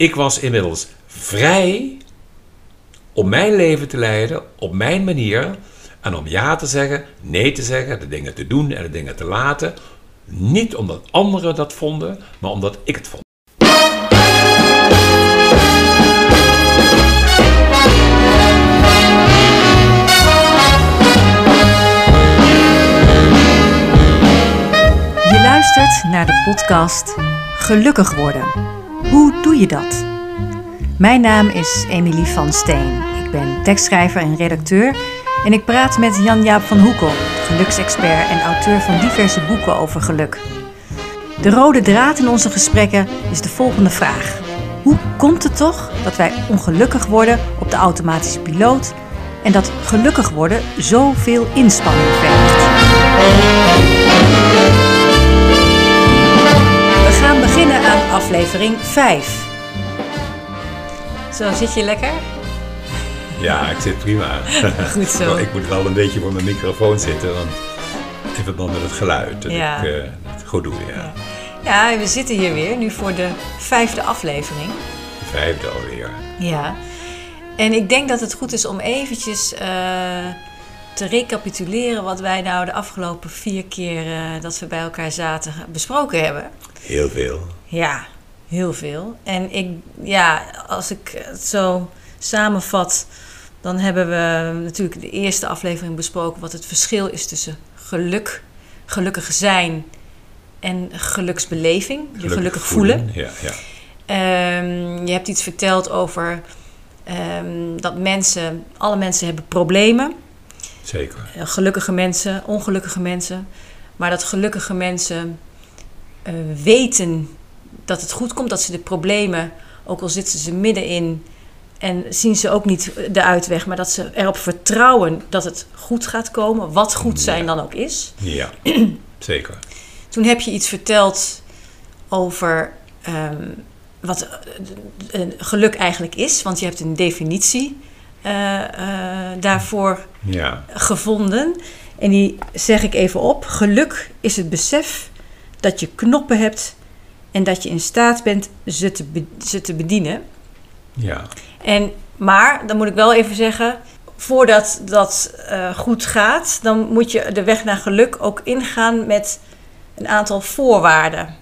ik was inmiddels vrij om mijn leven te leiden op mijn manier. En om ja te zeggen, nee te zeggen, de dingen te doen en de dingen te laten. Niet omdat anderen dat vonden, maar omdat ik het vond. Je luistert naar de podcast Gelukkig worden. Hoe doe je dat? Mijn naam is Emilie van Steen. Ik ben tekstschrijver en redacteur en ik praat met Jan-Jaap van Hoekel, geluksexpert en auteur van diverse boeken over geluk. De rode draad in onze gesprekken is de volgende vraag. Hoe komt het toch dat wij ongelukkig worden op de automatische piloot en dat gelukkig worden zoveel inspanning vergt? Aflevering 5. Zo, zit je lekker? Ja, ik zit prima. Goed zo. ik moet wel een beetje voor mijn microfoon zitten, want in verband met het geluid. Dat Ja. ik eh, het goed doe, ja. Ja, we zitten hier weer, nu voor de vijfde aflevering. De vijfde alweer. Ja. En ik denk dat het goed is om eventjes eh, te recapituleren wat wij nou de afgelopen vier keer eh, dat we bij elkaar zaten besproken hebben. Heel veel. Ja, heel veel. En ik, ja, als ik het zo samenvat, dan hebben we natuurlijk de eerste aflevering besproken wat het verschil is tussen geluk, gelukkig zijn en geluksbeleving. Je gelukkig, voelen. Ja, ja. Ehm, je hebt iets verteld over ehm, dat mensen, alle mensen hebben problemen. Zeker. Eh, Gelukkige mensen, ongelukkige mensen. Maar dat gelukkige mensen eh, weten dat het goed komt, dat ze de problemen, ook al zitten ze middenin en zien ze ook niet de uitweg, maar dat ze erop vertrouwen dat het goed gaat komen, wat goed zijn dan ook is. Ja, zeker. Toen heb je iets verteld over ehm, wat eh, geluk eigenlijk is, want je hebt een definitie eh, eh, daarvoor Ja, gevonden. En die zeg ik even op. Geluk is het besef dat je knoppen hebt en dat je in staat bent ze te, be- ze te bedienen. ja. En, maar, dan moet ik wel even zeggen, voordat dat eh, goed gaat, dan moet je de weg naar geluk ook ingaan met een aantal voorwaarden.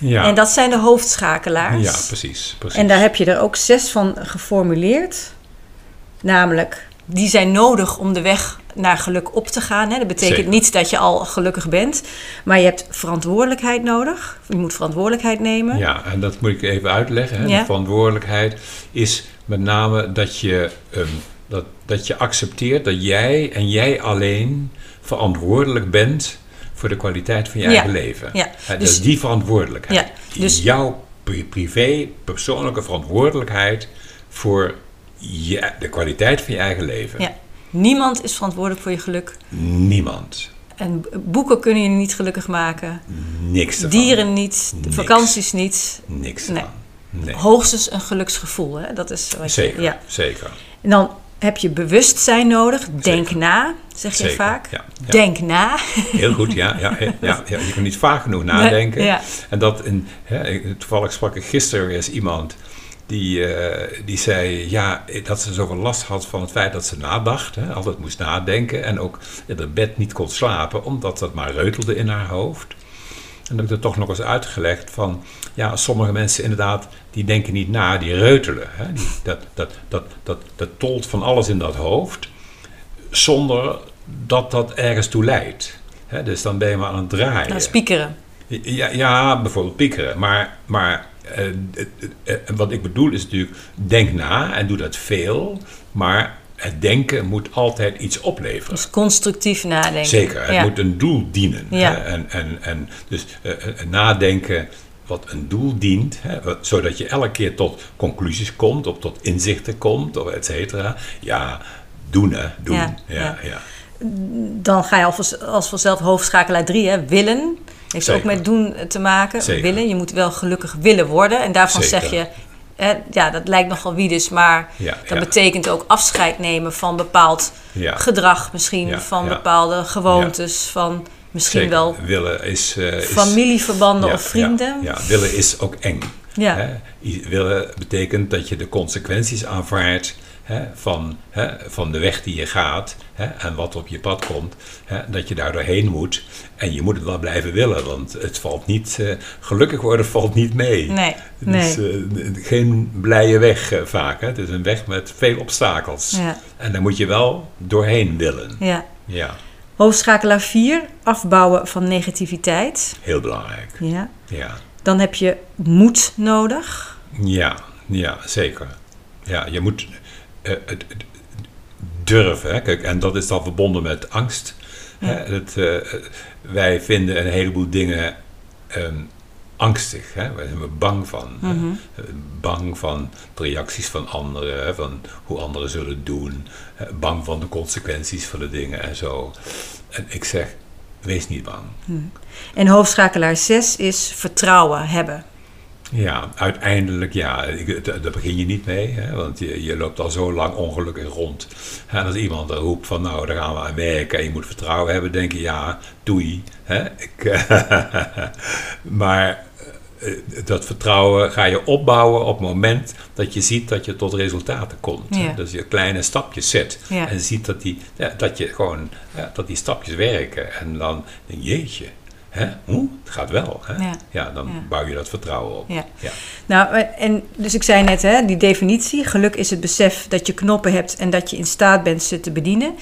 Ja, En dat zijn de hoofdschakelaars. ja precies. precies. En daar heb je er ook zes van geformuleerd. Namelijk, die zijn nodig om de weg naar geluk op te gaan. Hè. Dat betekent Zeker. niet dat je al gelukkig bent. Maar je hebt verantwoordelijkheid nodig. Je moet verantwoordelijkheid nemen. Ja, en dat moet ik even uitleggen. Hè. Ja. Verantwoordelijkheid is met name dat je, ehm, dat, dat je accepteert dat jij en jij alleen verantwoordelijk bent voor de kwaliteit van je Ja. eigen leven. Ja, Hè, dus- dat is die verantwoordelijkheid. Ja, dus- Jouw pri- privé, persoonlijke verantwoordelijkheid voor je, de kwaliteit van je eigen leven. Ja. Niemand is verantwoordelijk voor je geluk. Niemand. En boeken kunnen je niet gelukkig maken. Niks ervan. Dieren niet. Niks. vakanties niet. Niks Nee. Hoogstens een geluksgevoel. Hè? Dat is wat je- Zeker, ja. zeker. En dan heb je bewustzijn nodig. Denk Zeker. na, zeg je Zeker, vaak. ja, ja. Denk na. Heel goed, ja. ja, ja. Je kan niet vaak genoeg nadenken. En dat, in, hè, ik- toevallig sprak ik gisteren weer eens iemand die, eh, die zei ja, dat ze zoveel last had van het feit dat ze nadacht. Hè, altijd moest nadenken en ook in het bed niet kon slapen, omdat dat maar reutelde in haar hoofd. En dat heb ik er toch nog eens uitgelegd van, ja, sommige mensen inderdaad, die denken niet na, die reutelen. Hè? Die, dat, dat, dat, dat, dat tolt van alles in dat hoofd, zonder dat dat ergens toe leidt. Hè? Dus dan ben je maar aan het draaien. Nou, spiekeren. Ja, ja, bijvoorbeeld piekeren. Maar, maar eh, eh, eh, wat ik bedoel is natuurlijk, denk na en doe dat veel. Maar het denken moet altijd iets opleveren. Dus constructief nadenken. Zeker, het Ja. moet een doel dienen. Ja. En, en, en dus nadenken wat een doel dient, hè? zodat je elke keer tot conclusies komt, of tot inzichten komt, of et cetera. Ja, doen hè, doen. Ja, Ja. Dan ga je al voor- als vanzelf hoofdschakelaar 3, hè, willen. Heeft Zeker. ook met doen te maken. Zeker. Willen. Je moet wel gelukkig willen worden. En daarvan Zeker. zeg je, hè, ja, dat lijkt nogal wiedes, maar Ja, dat ja. betekent ook afscheid nemen van bepaald Ja. gedrag, misschien van bepaalde gewoontes, van misschien wel Willen is, eh, familieverbanden of vrienden. Ja, willen is ook eng. Ja. Hè? Willen betekent dat je de consequenties aanvaardt hè, van, hè, van de weg die je gaat hè, en wat op je pad komt. Hè, dat je daar doorheen moet. En je moet het wel blijven willen, want het valt niet, eh, gelukkig worden valt niet mee. Nee, Het is nee. eh, geen blije weg eh, vaak. Hè? Het is een weg met veel obstakels. Ja, En daar moet je wel doorheen willen. ja. Ja, Hoofdschakelaar 4, afbouwen van negativiteit. heel belangrijk. Ja. Ja, Dan heb je moed nodig. ja, ja zeker. Ja, je moet het, het durven. Hè? Kijk, en dat is dan verbonden met angst. Ja. Hè? Het, eh, wij vinden een heleboel dingen ehm, angstig. Hè? Wij zijn er bang van. Mhm. Eh, Bang van de reacties van anderen, hè, van hoe anderen zullen doen. eh, Bang van de consequenties van de dingen en zo. En ik zeg, wees niet bang. En hoofdschakelaar 6 is vertrouwen hebben. Ja, uiteindelijk ja, daar begin je niet mee, hè, want je, je loopt al zo lang ongelukkig rond. En als iemand er roept van nou, daar gaan we aan werken en je moet vertrouwen hebben, denk je ja, doei. Hè, ik, maar eh, dat vertrouwen ga je opbouwen op het moment dat je ziet dat je tot resultaten komt. Ja. Dus je kleine stapjes zet Ja. en ziet dat die, dat je gewoon, ja, dat die stapjes werken. En dan denk je, jeetje, hè, hoe? het gaat wel. Hè? Ja. Ja, dan Ja. bouw je dat vertrouwen op. Ja. Ja. Nou, eh, en dus ik zei net, hè, die definitie. Geluk is het besef dat je knoppen hebt en dat je in staat bent ze te bedienen.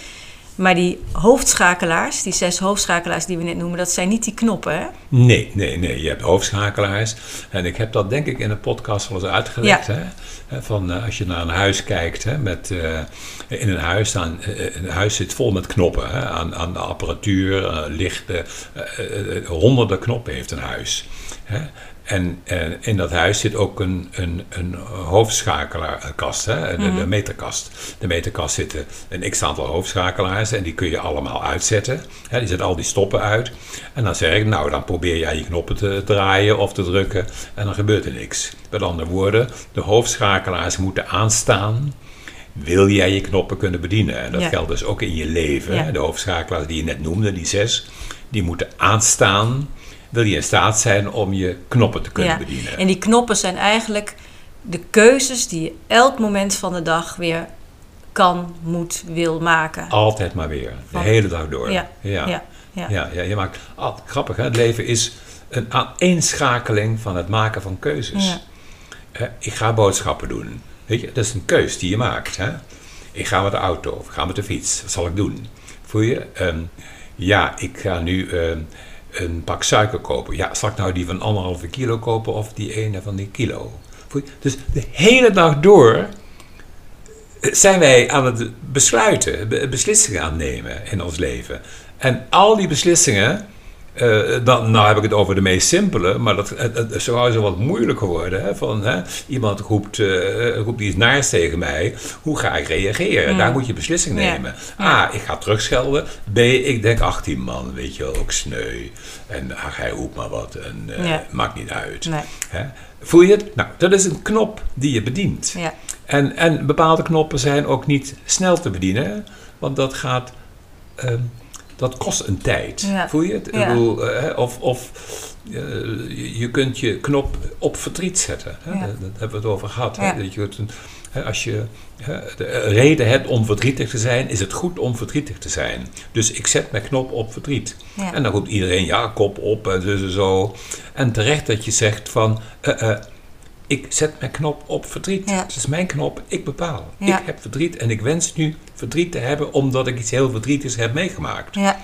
Maar die hoofdschakelaars, die zes hoofdschakelaars die we net noemen, dat zijn niet die knoppen, hè? Nee, nee, nee. Je hebt hoofdschakelaars. En ik heb dat denk ik in een podcast wel eens uitgelegd. Hè? Hè, Van eh, als je naar een huis kijkt, hè, met, eh, in een huis, staan, eh, een huis zit vol met knoppen. Hè, aan, aan de apparatuur, lichten. honderden knoppen heeft een huis. Hè? En eh, in dat huis zit ook een, een, een hoofdschakelaarkast, hè? De, de meterkast. De meterkast zitten een x-aantal hoofdschakelaars en die kun je allemaal uitzetten. Hè? Die zetten al die stoppen uit. En dan zeg ik, nou dan probeer jij je knoppen te draaien of te drukken en dan gebeurt er niks. Met andere woorden, de hoofdschakelaars moeten aanstaan wil jij je knoppen kunnen bedienen. En dat Ja. geldt dus ook in je leven. Ja. De hoofdschakelaars die je net noemde, die zes, die moeten aanstaan. Wil je in staat zijn om je knoppen te kunnen Ja. bedienen. En die knoppen zijn eigenlijk de keuzes die je elk moment van de dag weer kan, moet, wil maken. Altijd maar weer. De hele dag door. Ja, ja. ja, ja. Ja, ja, je maakt, ah, grappig hè, het leven is een aaneenschakeling van het maken van keuzes. Ik ga boodschappen doen. Weet je, dat is een keus die je maakt. Hè? Ik ga met de auto of ik ga met de fiets. Wat zal ik doen? Voel je? Ehm, ja, ik ga nu ehm, een pak suiker kopen. Ja, zal ik nou die van anderhalve kilo kopen of die ene van die kilo? Dus de hele dag door zijn wij aan het besluiten, be- beslissingen aan het nemen in ons leven. En al die beslissingen, eh, dan, nou heb ik het over de meest simpele, maar dat, het, het is zo zo wat moeilijker worden. Hè? Van, hè, iemand roept, eh, roept iets naars tegen mij, hoe ga ik reageren? Mm. Daar moet je beslissing Ja. nemen. A, ik ga terugschelden. B, ik denk 18 man, weet je wel, ook sneu. En ach, hij roept maar wat en eh, Ja. maakt niet uit. Nee. Hè? Voel je het? Nou, dat is een knop die je bedient. Ja. En, en bepaalde knoppen zijn ook niet snel te bedienen, want dat gaat, ehm, dat kost een tijd. Ja. Voel je het? Ik bedoel, eh, of of eh, je, kunt je knop op verdriet zetten. Hè? Ja. Dat hebben we het over gehad. Hè? Dat je als je hè, de reden hebt om verdrietig te zijn, is het goed om verdrietig te zijn. Dus ik zet mijn knop op verdriet. En dan roept iedereen, ja, kop op en zo en zo. En terecht dat je zegt van, eh, ik zet mijn knop op verdriet. Het is mijn knop, ik bepaal. Ik heb verdriet en ik wens nu verdriet te hebben omdat ik iets heel verdrietigs heb meegemaakt. Ja.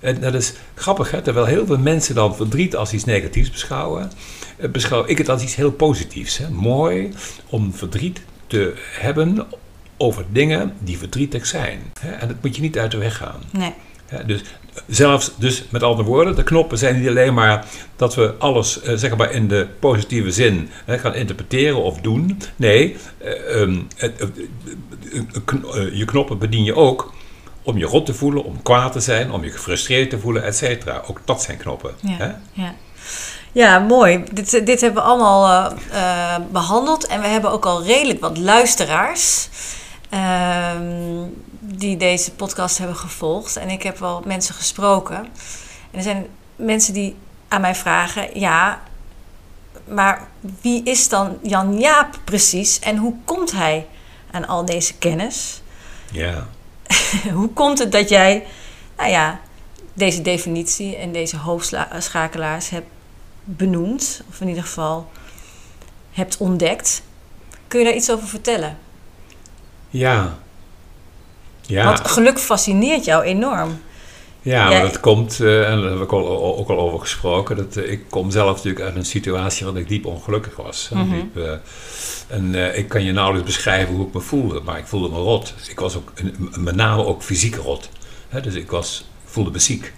En dat is grappig, hè? terwijl heel veel mensen dan verdriet als iets negatiefs beschouwen, eh, beschouw ik het als iets heel positiefs. Hè? Mooi om verdriet te hebben over dingen die verdrietig zijn. Hè? En dat moet je niet uit de weg gaan. Nee. Ja, dus zelfs, dus met andere woorden, de knoppen zijn niet alleen maar dat we alles, eh, zeg maar in de positieve zin, hè, gaan interpreteren of doen. Nee, eh, ehm, eh, je knoppen bedien je ook om je rot te voelen, om kwaad te zijn, om je gefrustreerd te voelen, et cetera. Ook dat zijn knoppen. Hè? Ja, ja. ja mooi. Dit, dit hebben we allemaal eh, eh, behandeld. En we hebben ook al redelijk wat luisteraars ehm, die deze podcast hebben gevolgd. En ik heb wel mensen gesproken. En er zijn mensen die aan mij vragen: ja, maar wie is dan Jan Jaap precies en hoe komt hij aan al deze kennis? Ja. hoe komt het dat jij, nou ja, deze definitie en deze hoofdschakelaars hebt benoemd, of in ieder geval hebt ontdekt? Kun je daar iets over vertellen? Ja. Ja. Want geluk fascineert jou enorm. Ja, maar dat komt, uh, en daar heb ik al, ook al over gesproken, dat, uh, ik kom zelf natuurlijk uit een situatie waarin ik diep ongelukkig was. Mm -hmm. diep, uh, en ik kan je nauwelijks beschrijven hoe ik me voelde, maar ik voelde me rot. Ik was ook, met name ook fysiek rot. Hè, dus ik, was, ik voelde me ziek.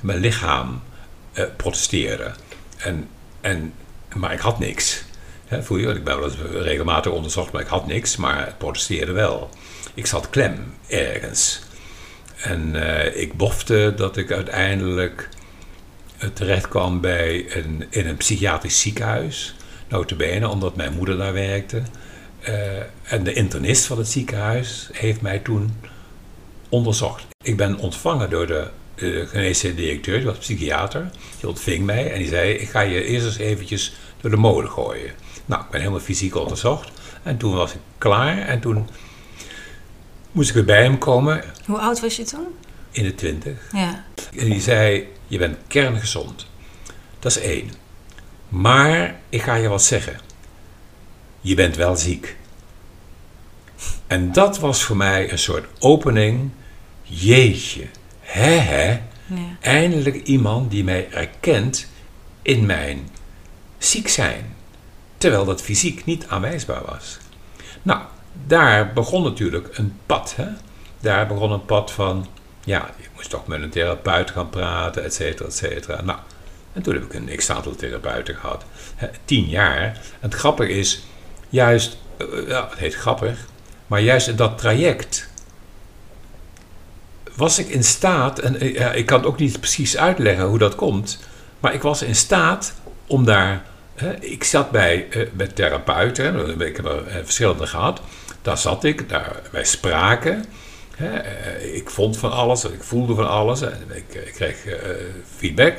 Mijn lichaam protesteerde. En, en, maar ik had niks. Hè, voel je? Ik ben wel eens regelmatig onderzocht, maar ik had niks, maar het protesteerde wel. Ik zat klem ergens. En uh, ik bofte dat ik uiteindelijk terecht kwam bij een, in een psychiatrisch ziekenhuis. Notabene, omdat mijn moeder daar werkte. Uh, en de internist van het ziekenhuis heeft mij toen onderzocht. Ik ben ontvangen door de, de geneesheer directeur, die was psychiater. Die ontving mij en die zei, ik ga je eerst eens eventjes door de molen gooien. Nou, ik ben helemaal fysiek onderzocht. En toen was ik klaar en toen moest ik weer bij hem komen. Hoe oud was je toen? In de twintig. Ja. En die zei, je bent kerngezond. Dat is één. Maar ik ga je wat zeggen. Je bent wel ziek. En dat was voor mij een soort opening. Jeetje, hè hè. Ja. Eindelijk iemand die mij erkent in mijn ziek zijn. Terwijl dat fysiek niet aanwijsbaar was. Nou, daar begon natuurlijk een pad. Hè? Daar begon een pad van, ja, ik moest toch met een therapeut gaan praten, et cetera, et cetera. Nou, en toen heb ik een x-aantal therapeuten gehad. Hè, tien jaar. En het grappige is, juist, uh, ja, het heet grappig, maar juist in dat traject was ik in staat, en uh, ja, ik kan het ook niet precies uitleggen hoe dat komt, maar ik was in staat om daar ik zat bij, uh, therapeuten, ik heb er verschillende gehad. Daar zat ik, daar, wij spraken. ik vond van alles, ik voelde van alles. En ik, ik kreeg uh, feedback.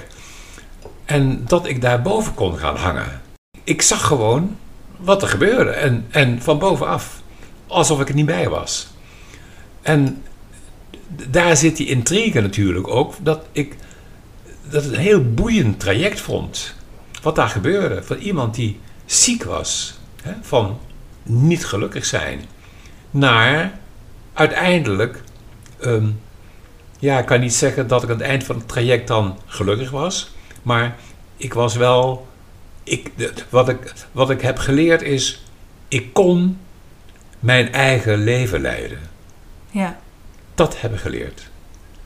En dat ik daarboven kon gaan hangen. Ik zag gewoon wat er gebeurde. En, en van bovenaf. Alsof ik er niet bij was. En daar zit die intrigue natuurlijk ook. Dat ik dat het een heel boeiend traject vond wat daar gebeurde. Van iemand die ziek was, hè, van niet gelukkig zijn, naar uiteindelijk, um, ja, ik kan niet zeggen dat ik aan het eind van het traject dan gelukkig was, maar ik was wel, ik, wat, ik, wat ik heb geleerd is, ik kon mijn eigen leven leiden. Ja. Dat heb ik geleerd.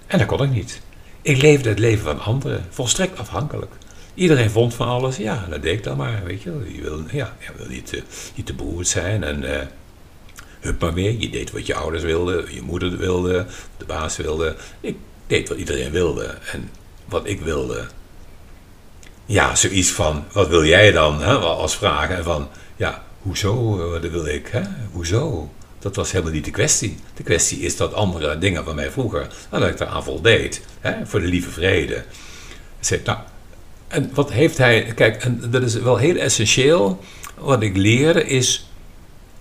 En dat kon ik niet. Ik leefde het leven van anderen, volstrekt afhankelijk. Iedereen vond van alles, ja, dat deed ik dan maar, weet je. Je wil, ja, je wil niet, uh, niet te beroerd zijn en uh, hup maar weer. Je deed wat je ouders wilden, je moeder wilde, de baas wilde. Ik deed wat iedereen wilde en wat ik wilde. Ja, zoiets van, wat wil jij dan, hè, als vraag. En van, ja, hoezo, dat wil ik, hè? Hoezo? Dat was helemaal niet de kwestie. De kwestie is dat andere dingen van mij vroeger, dat ik eraan voldeed, hè, voor de lieve vrede. Zei, nou, en wat heeft hij. Kijk, en dat is wel heel essentieel. Wat ik leerde is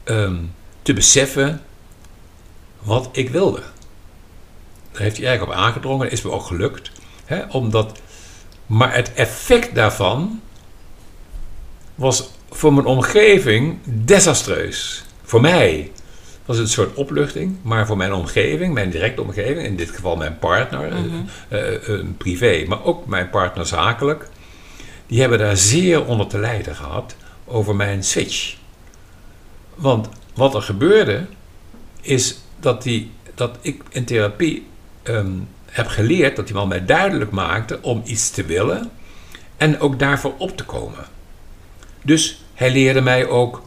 um, te beseffen wat ik wilde. Daar heeft hij eigenlijk op aangedrongen, dat is me ook gelukt. Hè, omdat, maar het effect daarvan was voor mijn omgeving desastreus. Voor mij was het een soort opluchting, maar voor mijn omgeving, mijn directe omgeving, in dit geval mijn partner, mm -hmm. uh, uh, privé, maar ook mijn partner zakelijk, die hebben daar zeer onder te lijden gehad over mijn switch. Want wat er gebeurde, is dat, die, dat ik in therapie um, heb geleerd dat die man mij duidelijk maakte om iets te willen en ook daarvoor op te komen. Dus hij leerde mij ook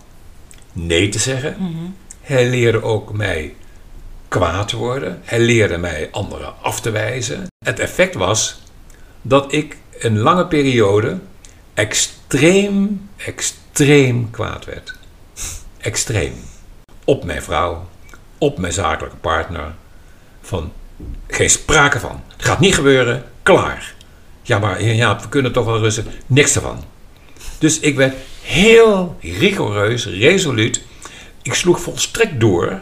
nee te zeggen. Mm-hmm. Hij leerde ook mij kwaad te worden. Hij leerde mij anderen af te wijzen. Het effect was dat ik een lange periode extreem, extreem kwaad werd. Extreem. Op mijn vrouw, op mijn zakelijke partner. Van geen sprake van. Het gaat niet gebeuren, klaar. Ja, maar ja, we kunnen toch wel rusten. Niks ervan. Dus ik werd heel rigoureus, resoluut. Ik sloeg volstrekt door.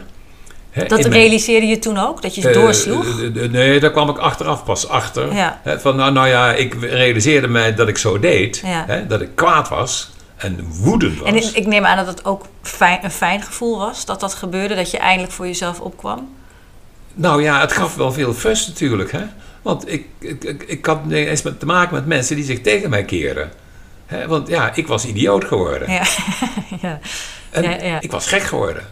Dat mijn- realiseerde je toen ook, dat je eh, doorsloeg? eh, eh, nee, daar kwam ik achteraf pas achter. Ja. Van, nou, nou ja, ik realiseerde mij dat ik zo deed. Ja. Dat ik kwaad was en woedend was. En ik, ik neem aan dat het ook fijn, een fijn gevoel was dat dat gebeurde, dat je eindelijk voor jezelf opkwam. Nou ja, het gaf wel veel fuss natuurlijk. Hè? Want ik, ik, ik, ik had eens met, te maken met mensen die zich tegen mij keren. Hè? Want ja, ik was idioot geworden. Ja. ja. En ja, ja. Ik was gek geworden.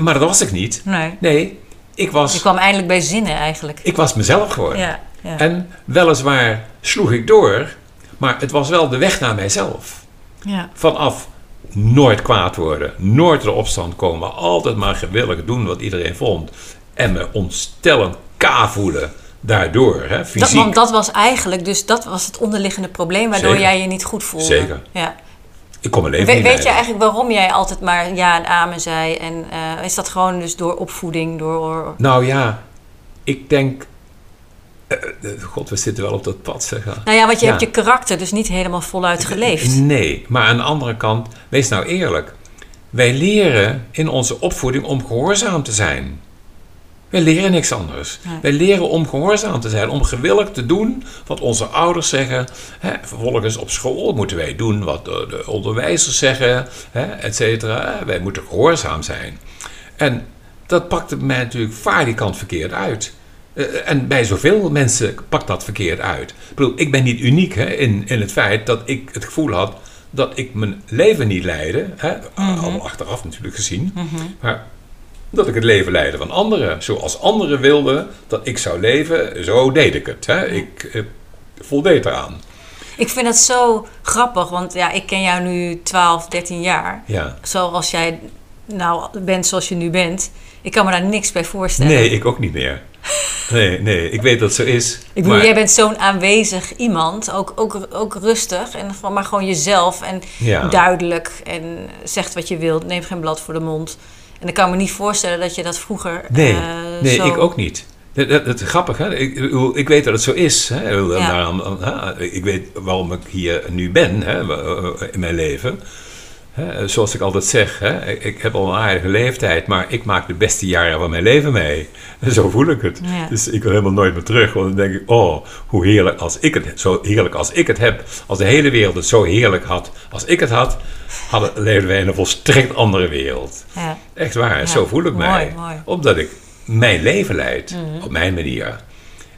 Maar dat was ik niet. Nee. Nee, ik Je was, kwam eindelijk bij zinnen eigenlijk. ik was mezelf geworden. Ja, ja. En weliswaar sloeg ik door, maar het was wel de weg naar mijzelf. Ja. Vanaf nooit kwaad worden, nooit de opstand komen, altijd maar gewillig doen wat iedereen vond. En me ontstellend ka voelen daardoor, hè, Dat, fysiek. want dat was eigenlijk, dus dat was het onderliggende probleem waardoor Zeker. jij je niet goed voelde. Zeker. Ja. Ik kon mijn leven We- weet je eigenlijk waarom jij altijd maar ja en amen zei? En eh, is dat gewoon dus door opvoeding, door... Nou ja, ik denk... eh, eh, God, we zitten wel op dat pad, zeg. Nou ja, want je Ja. hebt je karakter dus niet helemaal voluit geleefd. Nee, maar aan de andere kant, wees nou eerlijk. Wij leren in onze opvoeding om gehoorzaam te zijn. Wij leren niks anders. Nee. Wij leren om gehoorzaam te zijn, om gewillig te doen wat onze ouders zeggen. Hè, vervolgens op school moeten wij doen wat de, de onderwijzers zeggen, hè, et cetera. Wij moeten gehoorzaam zijn. En dat pakte mij natuurlijk vaardigant verkeerd uit. Eh, en bij zoveel mensen pakt dat verkeerd uit. Ik bedoel, ik ben niet uniek hè, in, in het feit dat ik het gevoel had dat ik mijn leven niet leidde. Hè, Allemaal achteraf natuurlijk gezien. Maar dat ik het leven leidde van anderen. Zoals anderen wilden dat ik zou leven, zo deed ik het. Hè. Ik eh, voldeed eraan. Ik vind het zo grappig, want ja, ik ken jou nu 12, 13 jaar. Ja. Zoals jij nou bent zoals je nu bent. Ik kan me daar niks bij voorstellen. Nee, ik ook niet meer. Nee, nee, ik weet dat het zo is. Ik bedoel, maar- jij bent zo'n aanwezig iemand, ook, ook, ook rustig, en, gewoon- maar gewoon jezelf en Ja. duidelijk en zegt wat je wilt, neem geen blad voor de mond. En ik kan me niet voorstellen dat je dat vroeger Nee, eh, nee zo... ik ook niet. Dat, dat, grappig, hè? Ik, ik, weet dat het zo is. Hè? Ik Ja. hè, ik weet waarom ik hier nu ben hè, in mijn leven. Zoals ik altijd zeg, hè, ik, ik heb al een aardige leeftijd, maar ik maak de beste jaren van mijn leven mee. Zo voel ik het. Ja. Dus ik wil helemaal nooit meer terug, want dan denk ik, oh, hoe heerlijk als ik het, zo heerlijk als ik het heb. Als de hele wereld het zo heerlijk had als ik het had, hadden, leefden wij in een volstrekt andere wereld. Ja. Echt waar, Ja, zo voel ik mooi, mij. mooi. Mhm. Omdat ik mijn leven leid, op mijn manier.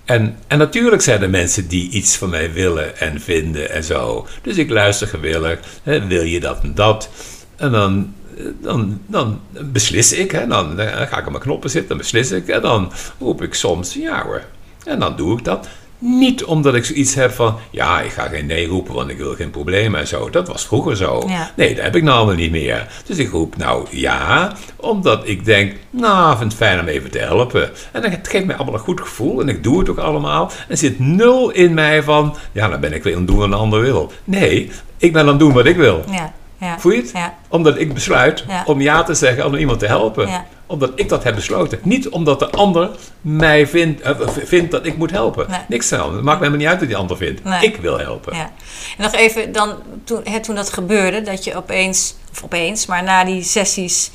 En, en natuurlijk zijn er mensen die iets van mij willen en vinden en zo. Dus ik luister gewillig. Hè, wil je dat en dat? En dan, dan, dan beslis ik. Hè, dan, dan ga ik aan mijn knoppen zitten, dan beslis ik. En dan roep ik soms ja hoor. En dan doe ik dat. Niet omdat ik zoiets heb van, ja, ik ga geen nee roepen, want ik wil geen probleem en zo. Dat was vroeger zo. Ja. Nee, dat heb ik nou allemaal niet meer. Dus ik roep nou ja, omdat ik denk, nou, ik vind het fijn om even te helpen. En het geeft mij allemaal een goed gevoel en ik doe het ook allemaal. En er zit nul in mij van, ja, dan ben ik weer aan het doen wat een ander wil. Nee, ik ben aan het doen wat ik wil. Ja, ja. Voel je het? Ja. Omdat ik besluit Ja. om ja te zeggen om iemand te helpen. Omdat ik dat heb besloten. Niet omdat de ander mij vindt, eh, vindt dat ik moet helpen. Nee. Niks aan. Het maakt mij niet uit wat die ander vindt. Nee. Ik wil helpen. Ja. En nog even, dan, toen, hè, toen dat gebeurde, dat je opeens, of opeens, maar na die sessies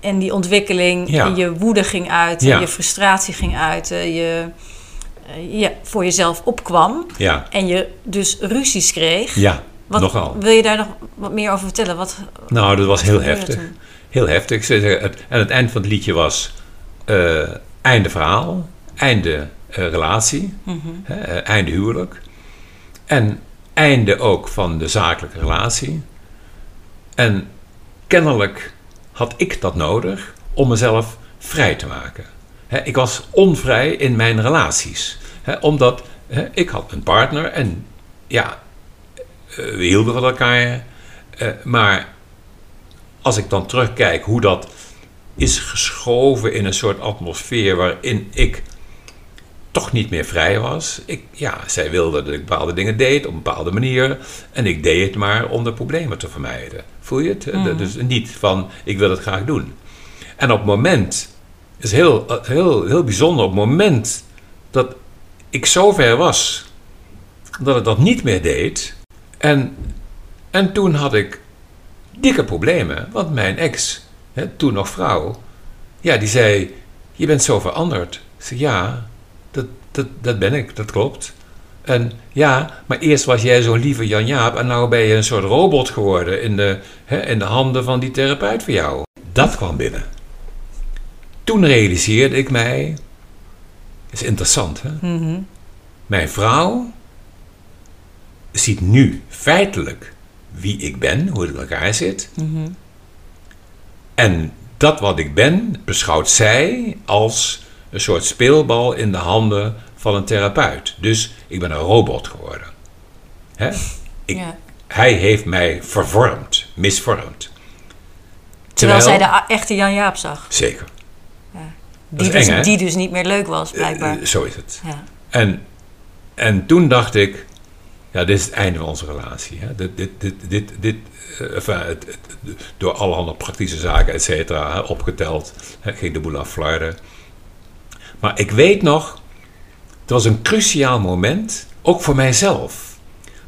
en die ontwikkeling, Ja. je woede ging uit, je frustratie ging uit, eh, je, eh, je voor jezelf opkwam Ja, en je dus ruzies kreeg. ja Wat, nogal. Wil je daar nog wat meer over vertellen? Wat, Nou, dat was heel heftig. toen? Heel heftig. Het, en het eind van het liedje was eh, einde verhaal, einde eh, relatie, hè, eh, einde huwelijk. En einde ook van de zakelijke relatie. En kennelijk had ik dat nodig om mezelf vrij te maken. Ik was onvrij in mijn relaties. Omdat ik had een partner en ja, we hielden van elkaar. eh, maar als ik dan terugkijk hoe dat is geschoven in een soort atmosfeer waarin ik toch niet meer vrij was. Ik, ja, zij wilde dat ik bepaalde dingen deed op een bepaalde manier. En ik deed het maar om de problemen te vermijden. Voel je het? Mhm. Dus niet van ik wil het graag doen. En op het moment, is heel, heel, heel bijzonder, op het moment dat ik zo ver was dat ik dat niet meer deed. En En toen had ik dikke problemen, want mijn ex, hè, toen nog vrouw, ja, die zei: Je bent zo veranderd. Ik zei: Ja, dat, dat, dat ben ik, dat klopt. En ja, maar eerst was jij zo'n lieve Jan Jaap en nou ben je een soort robot geworden in de, hè, in de handen van die therapeut voor jou. Dat kwam binnen. Toen realiseerde ik mij, is interessant hè, Mhm. mijn vrouw ziet nu feitelijk wie ik ben, hoe het in elkaar zit. Mhm. En dat wat ik ben, beschouwt zij als een soort speelbal in de handen van een therapeut. Dus ik ben een robot geworden. Hè? Ik, Ja. Hij heeft mij vervormd, misvormd. Terwijl zij de echte Jan Jaap zag. Zeker. Die, is dus, eng, die dus niet meer leuk was, blijkbaar. Eh, zo is het. ja. En, en toen dacht ik, ja, dit is het einde van onze relatie. Hè? Dit, dit, dit, dit, dit, eh, enfin, het, het- door allerhande praktische zaken, et cetera, opgeteld, hè, ging de boel affluiten. Maar ik weet nog, het was een cruciaal moment, ook voor mijzelf.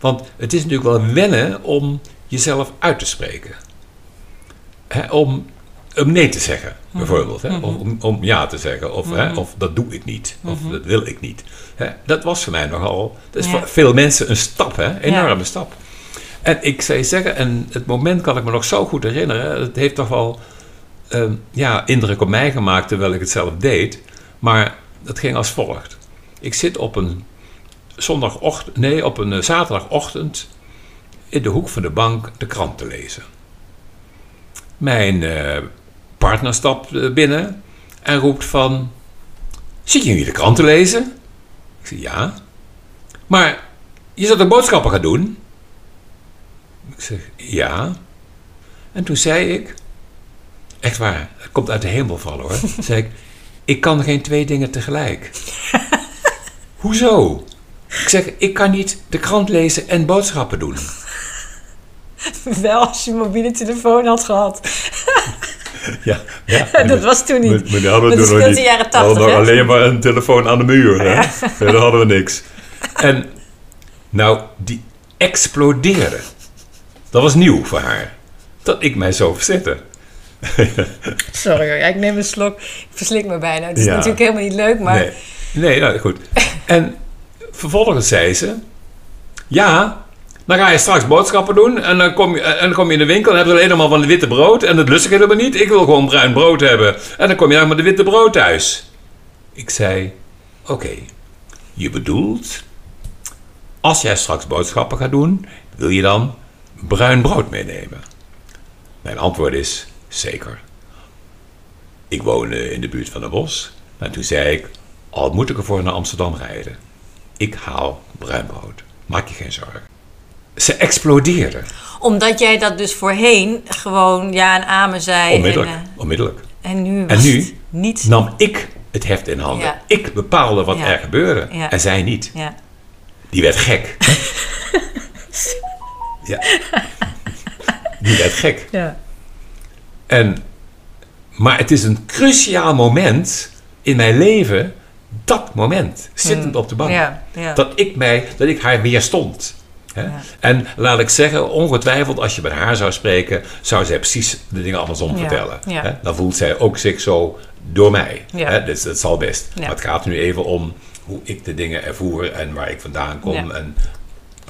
Want het is natuurlijk wel wennen om jezelf uit te spreken. Hè, om, om nee te zeggen, bijvoorbeeld. Hè? Of om, om ja te zeggen. Of, hè, of dat doe ik niet. Of dat wil ik niet. Hè? Dat was voor mij nogal... Dat is Ja. voor veel mensen een stap, hè? enorme Ja. stap. En ik zou zeggen, en het moment kan ik me nog zo goed herinneren. Het heeft toch wel ehm, ja, indruk op mij gemaakt terwijl ik het zelf deed. Maar dat ging als volgt. Ik zit op een zondagochtend, nee, op een eh, zaterdagochtend in de hoek van de bank de krant te lezen. Mijn eh, partner stapt eh, binnen en roept van... Zit je nu de krant te lezen? Ik zeg ja. Maar je zat er boodschappen gaan doen? Ik zeg ja. En toen zei ik... Echt waar, het komt uit de hemel vallen hoor. zei ik, ik kan geen twee dingen tegelijk. Hoezo? Ik zeg, ik kan niet de krant lezen en boodschappen doen. Wel als je mobiele telefoon had gehad. Ja, ja. dat was toen niet. Maar, hadden we Dat toen nog niet. jaren We hadden 80, nog hè? alleen maar een telefoon aan de muur. Hè? Verder hadden we niks. En nou, die explodeerde. Dat was nieuw voor haar. Dat ik mij zo verzette. Sorry hoor, ja, ik neem een slok. Ik verslik me bijna. Het is Ja. natuurlijk helemaal niet leuk, maar... Nee, nee nou, goed. En vervolgens zei ze... Ja, dan ga je straks boodschappen doen... en dan kom je, en dan kom je in de winkel... en heb je alleen maar van het witte brood... en dat lust ik helemaal niet. Ik wil gewoon bruin brood hebben. En dan kom je dan met de witte brood thuis. Ik zei... Oké, je bedoelt... als jij straks boodschappen gaat doen... wil je dan bruin brood meenemen? Mijn antwoord is... zeker. Ik woon eh, in de buurt van de bos. En toen zei ik, al moet ik ervoor naar Amsterdam rijden. Ik haal bruin brood. Maak je geen zorgen. Ze explodeerde. Omdat jij dat dus voorheen gewoon ja en amen zei. Onmiddellijk. En, onmiddellijk. eh, en nu En nu? het niet... Nam ik het heft in handen. Ja. Ik bepaalde wat Ja. er gebeurde. Ja. En zij niet. Ja. Die werd gek. ja. Die werd gek. Ja. En, maar het is een cruciaal moment in mijn leven. Dat moment. Zittend op de bank. Hmm. Dat ik, mij, dat ik haar weerstond. Hè? Ja. En laat ik zeggen, ongetwijfeld als je met haar zou spreken, zou zij precies de dingen andersom vertellen. Hè? Dan voelt zij ook zich zo door mij. Hè? Dus dat zal best. Maar het gaat nu even om hoe ik de dingen ervoer en waar ik vandaan kom en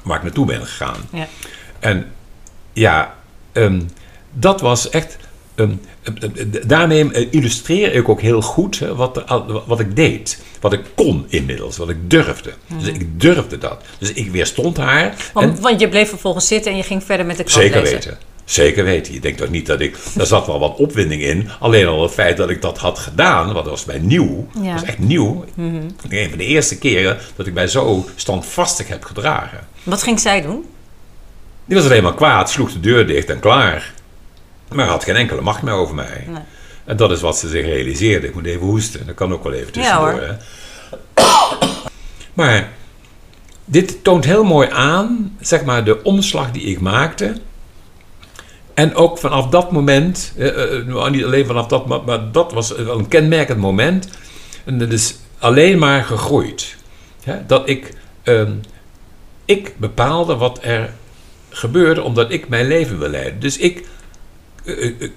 waar ik naartoe ben gegaan. Ja. En ja, ehm, dat was echt. Eh, daarmee eh, illustreer ik ook heel goed wat, wat ik deed. Wat ik kon inmiddels, wat ik durfde. Dus ik durfde dat. Dus ik weerstond haar. Want, en want je bleef vervolgens zitten en je ging verder met de krant zeker lezen. weten. Zeker weten. Je denkt toch niet dat ik. Daar zat wel wat opwinding in. Alleen al het feit dat ik dat had gedaan, wat was mij nieuw. Ja. Mhm. was echt nieuw. Een van de eerste keren dat ik mij zo standvastig heb gedragen. Wat ging zij doen? Die was alleen maar kwaad, sloeg de deur dicht en klaar. Maar had geen enkele macht meer over mij. Nee. En dat is wat ze zich realiseerde. Ik moet even hoesten, dat kan ook wel even Ja, tussendoor. hè. Maar dit toont heel mooi aan, zeg maar, de omslag die ik maakte. En ook vanaf dat moment, eh, eh, nou, niet alleen vanaf dat, maar, maar dat was wel een kenmerkend moment. En dat is alleen maar gegroeid. Dat ik, ehm, ik bepaalde wat er gebeurde omdat ik mijn leven wil leiden. Dus ik eh, eh,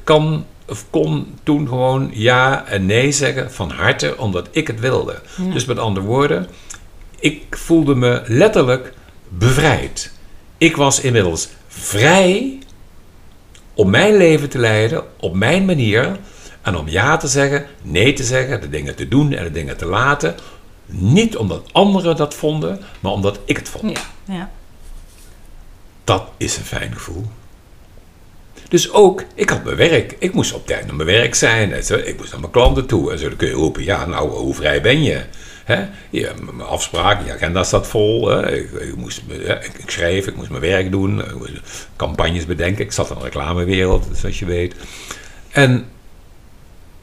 kan of kon toen gewoon ja en nee zeggen van harte, omdat ik het wilde. Dus met andere woorden, ik voelde me letterlijk bevrijd. Ik was inmiddels vrij om mijn leven te leiden op mijn manier en om ja te zeggen, nee te zeggen, de dingen te doen en de dingen te laten. Niet omdat anderen dat vonden, maar omdat ik het vond. Ja, ja. Dat is een fijn gevoel. Dus ook, ik had mijn werk. Ik moest op tijd naar mijn werk zijn. Ik moest naar mijn klanten toe. En zo dan kun je roepen, ja, nou, hoe vrij ben je? Hè? Ja, mijn afspraak, je agenda staat vol. Hè? Ik, moest, ik, schreef, ik moest mijn werk doen. Ik moest campagnes bedenken. Ik zat in de reclamewereld, zoals je weet. En,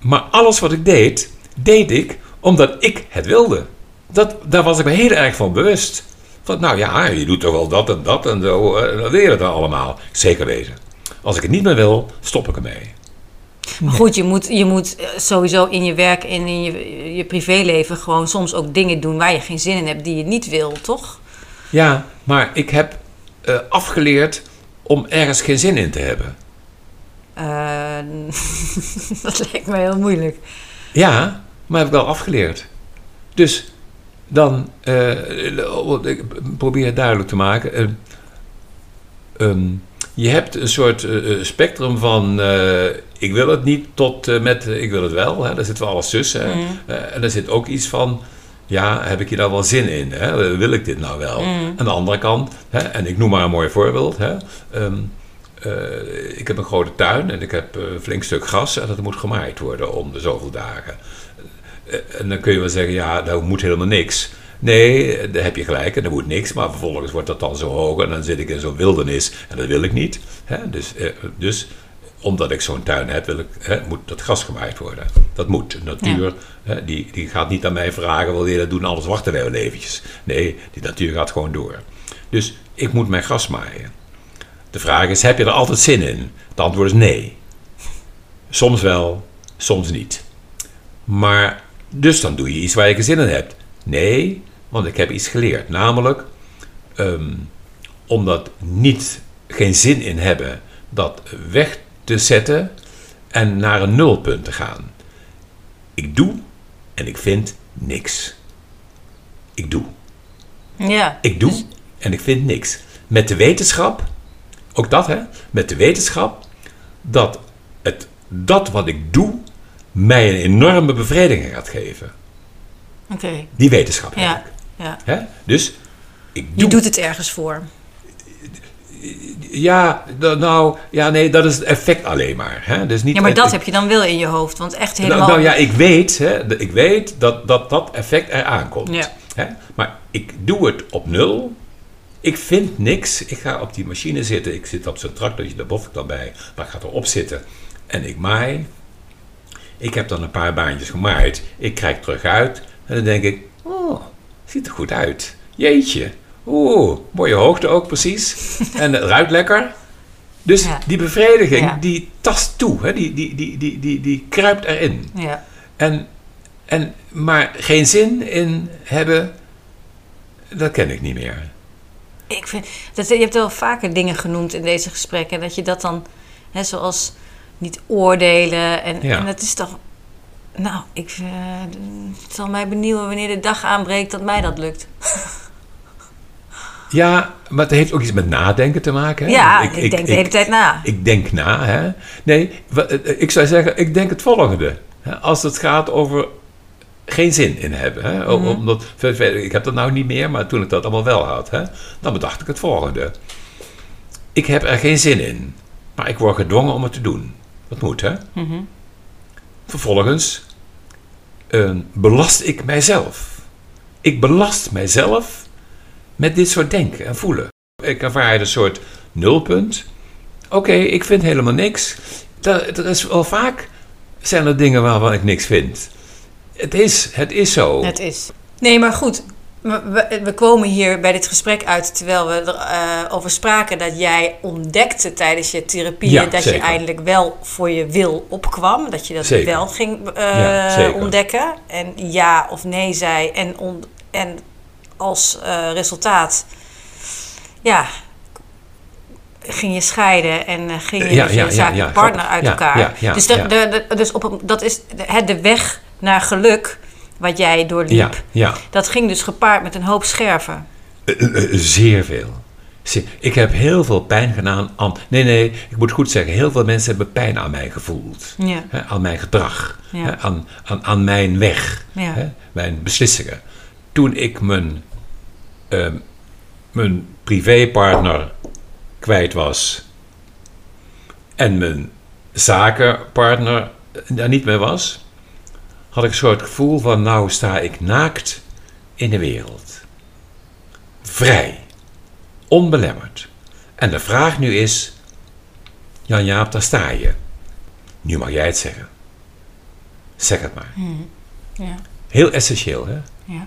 maar alles wat ik deed, deed ik omdat ik het wilde. Dat, daar was ik me heel erg van bewust. Van, nou ja, je doet toch wel dat en dat en zo. Dan leer je het allemaal. Zeker weten. Als ik het niet meer wil, stop ik ermee. Maar goed, je moet, je moet eh, sowieso in je werk en in je, je privéleven gewoon soms ook dingen doen waar je geen zin in hebt, die je niet wil, toch? Ja, maar ik heb eh, afgeleerd om ergens geen zin in te hebben. Eh, dat lijkt me heel moeilijk. Ja, maar heb ik wel afgeleerd. Dus dan, eh, ik probeer het duidelijk te maken. Eh, ehm, je hebt een soort eh, eh, spectrum van eh, ik wil het niet tot met ik wil het wel. Hè? Daar zit wel alles tussen. Eh, en er zit ook iets van ja, heb ik hier nou wel zin in? Hè? Wil ik dit nou wel? Aan de andere kant, hè? en ik noem maar een mooi voorbeeld. Hè? Ehm, eh, ik heb een grote tuin en ik heb een flink stuk gras en dat moet gemaaid worden om de zoveel dagen. En dan kun je wel zeggen, ja, daar moet helemaal niks. Nee, daar heb je gelijk en er moet niks, maar vervolgens wordt dat dan zo hoog en dan zit ik in zo'n wildernis en dat wil ik niet. Hè? Dus, eh, dus omdat ik zo'n tuin heb, wil ik, hè, moet dat gras gemaaid worden. Dat moet. De natuur hè, die, die gaat niet aan mij vragen, wil je dat doen, alles wachten wij wel eventjes. Nee, die natuur gaat gewoon door. Dus ik moet mijn gras maaien. De vraag is, heb je er altijd zin in? Het antwoord is nee. Soms wel, soms niet. Maar, dus dan doe je iets waar je geen zin in hebt. Nee, want ik heb iets geleerd. Namelijk, ehm, om dat niet, geen zin in hebben, dat weg te zetten en naar een nulpunt te gaan. Ik doe en ik vind niks. Ik doe. Ja. Ik doe en ik vind niks. Met de wetenschap, ook dat hè, met de wetenschap dat het, dat wat ik doe mij een enorme bevrediging gaat geven. Oké. Die wetenschap Ja. ik. ja. Hè? Dus ik Je doe. doet het ergens voor. Ja, nou, ja, nee, dat is het effect alleen maar. Hè? Dus niet Ja, maar dat heb je dan wel in je hoofd. Want echt Nou, helemaal... nou ja, ik weet, hè, ik weet dat, dat dat effect eraan komt. Ja. Hè? Maar ik doe het op nul. Ik vind niks. Ik ga op die machine zitten. Ik zit op zo'n tractortje, daar bof ik dan bij. Maar ik ga erop zitten. En ik maai. Ik heb dan een paar baantjes gemaaid. Ik krijg terug uit. En dan denk ik, oh, ziet er goed uit. Jeetje. Oeh, mooie hoogte ook precies. en het ruikt lekker. Dus Ja. die bevrediging, Ja. die tast toe. Hè? Die, die, die, die, die, die kruipt erin. Ja. En, en, maar geen zin in hebben, dat ken ik niet meer. Ik vind, dat, je hebt wel vaker dingen genoemd in deze gesprekken. Dat je dat dan, hè, zoals niet oordelen. En, Ja. en dat is toch... Nou, ik, eh, het zal mij benieuwen wanneer de dag aanbreekt dat mij dat lukt. Ja, maar het heeft ook iets met nadenken te maken. Hè? Ja, ik, denk de hele tijd na. Ik denk na, hè. Nee, wa- eh, ik zou zeggen, ik denk het volgende. Als het gaat over geen zin in hebben. Hè? Mhm. om- Omdat, ik heb dat nou niet meer, maar toen ik dat allemaal wel had, hè, dan bedacht ik het volgende. Ik heb er geen zin in, maar ik word gedwongen om het te doen. Dat moet, hè? Mhm. Vervolgens eh, belast ik mijzelf. Ik belast mijzelf met dit soort denken en voelen. Ik ervaar een soort nulpunt. Oké, ik vind helemaal niks. Er, er is wel vaak zijn er dingen waarvan ik niks vind. Het is, het is zo. Het is. Nee, maar goed. We, komen hier bij dit gesprek uit terwijl we erover over spraken dat jij ontdekte tijdens je therapie Ja, dat zeker. je eindelijk wel voor je wil opkwam. Dat je dat Zeker. wel ging eh, Ja, ontdekken. En ja of nee zei. En, on- en als eh, resultaat, ja, ging je scheiden en eh, ging je Ja, je partner uit elkaar. dus de, de- dus op, dat is de weg naar geluk wat jij doorliep. Ja, ja. Dat ging dus gepaard met een hoop scherven. Eh, eh, eh, zeer veel. Zeer- Ik heb heel veel pijn gedaan aan... Nee, nee, ik moet goed zeggen. Heel veel mensen hebben pijn aan mij gevoeld. Ja. Hè, aan mijn gedrag. Ja. Hè, aan, aan, aan mijn weg. Ja. Hè, mijn beslissingen. Toen ik mijn, ehm, mijn privépartner kwijt was... en mijn zakenpartner daar niet meer was... had ik zo het gevoel van... nou sta ik naakt in de wereld. Vrij. Onbelemmerd. En de vraag nu is... Jan-Jaap, daar sta je. Nu mag jij het zeggen. Zeg het maar. Ja. Heel essentieel, hè? Ja.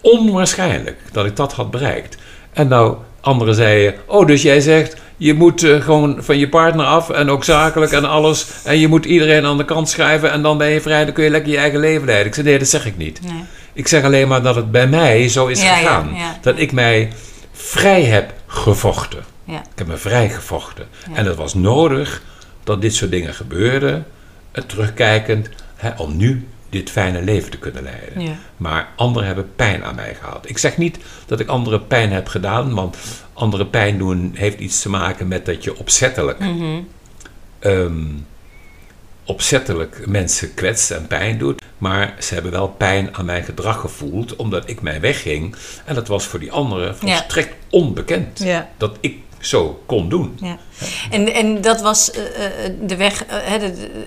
Onwaarschijnlijk dat ik dat had bereikt. En nou, anderen zeiden... Oh, dus jij zegt... Je moet eh, gewoon van je partner af en ook zakelijk en alles. En je moet iedereen aan de kant schrijven en dan ben je vrij. Dan kun je lekker je eigen leven leiden. Ik zei, nee, dat zeg ik niet. Nee. Ik zeg alleen maar dat het bij mij zo is Ja, gegaan. ja. Dat ik mij vrij heb gevochten. Ik heb me vrij gevochten. En het was nodig dat dit soort dingen gebeurden. Terugkijkend, hè, om nu dit fijne leven te kunnen leiden. Ja. Maar anderen hebben pijn aan mij gehad. Ik zeg niet dat ik anderen pijn heb gedaan, want andere pijn doen heeft iets te maken met dat je opzettelijk, Mhm. ehm, opzettelijk mensen kwetst en pijn doet. Maar ze hebben wel pijn aan mijn gedrag gevoeld, omdat ik mij wegging. En dat was voor die anderen volstrekt onbekend. Ja. Dat ik zo kon doen. Ja. En, en dat was eh, eh, de weg, eh,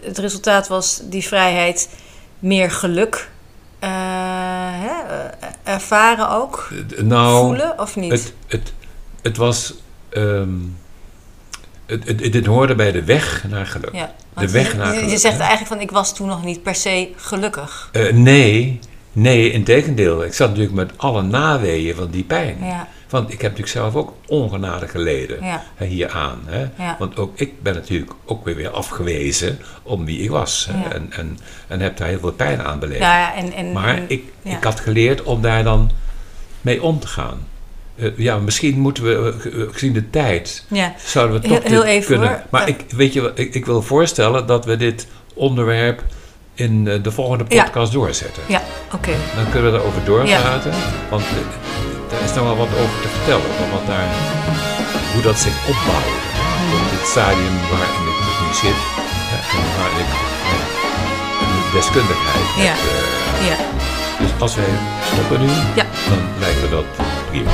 het resultaat was die vrijheid, meer geluk eh, hè, eh, ervaren ook, Eh, Nou, voelen of niet? Het, het, het was. ehm, het, het, dit hoorde bij de weg naar geluk. ja. de weg je, naar je- je geluk, zegt hè? eigenlijk van ik was toen nog niet per se gelukkig. Nee, nee, in tegendeel. Ik zat natuurlijk met alle naweeën van die pijn. Ja. Want ik heb natuurlijk zelf ook ongenade geleden Ja. hè, hieraan. Hè? Ja. Want ook ik ben natuurlijk ook weer weer afgewezen om wie ik was. Hè? Ja. En, en, en heb daar heel veel pijn aan beleefd. Ja, en, en, Maar ik, ja. ik had geleerd om daar dan mee om te gaan. Eh, ja, misschien moeten we, eh, ge- gezien de tijd, ja. zouden we toch heel dit even, kunnen. hoor. Maar Eh. ik, weet je, ik, ik wil voorstellen dat we dit onderwerp in eh, de volgende Ja. podcast doorzetten. Ja, oké. Dan kunnen we erover doorpraten. Want er is nog wel wat over te vertellen. Wat daar, hoe dat zich opbouwt. Op dit stadium waarin ik dus nu zit. En waar ik eh, de deskundigheid Ja. heb. eh, Ja. dus als wij stoppen nu, Ja. dan lijkt me dat prima.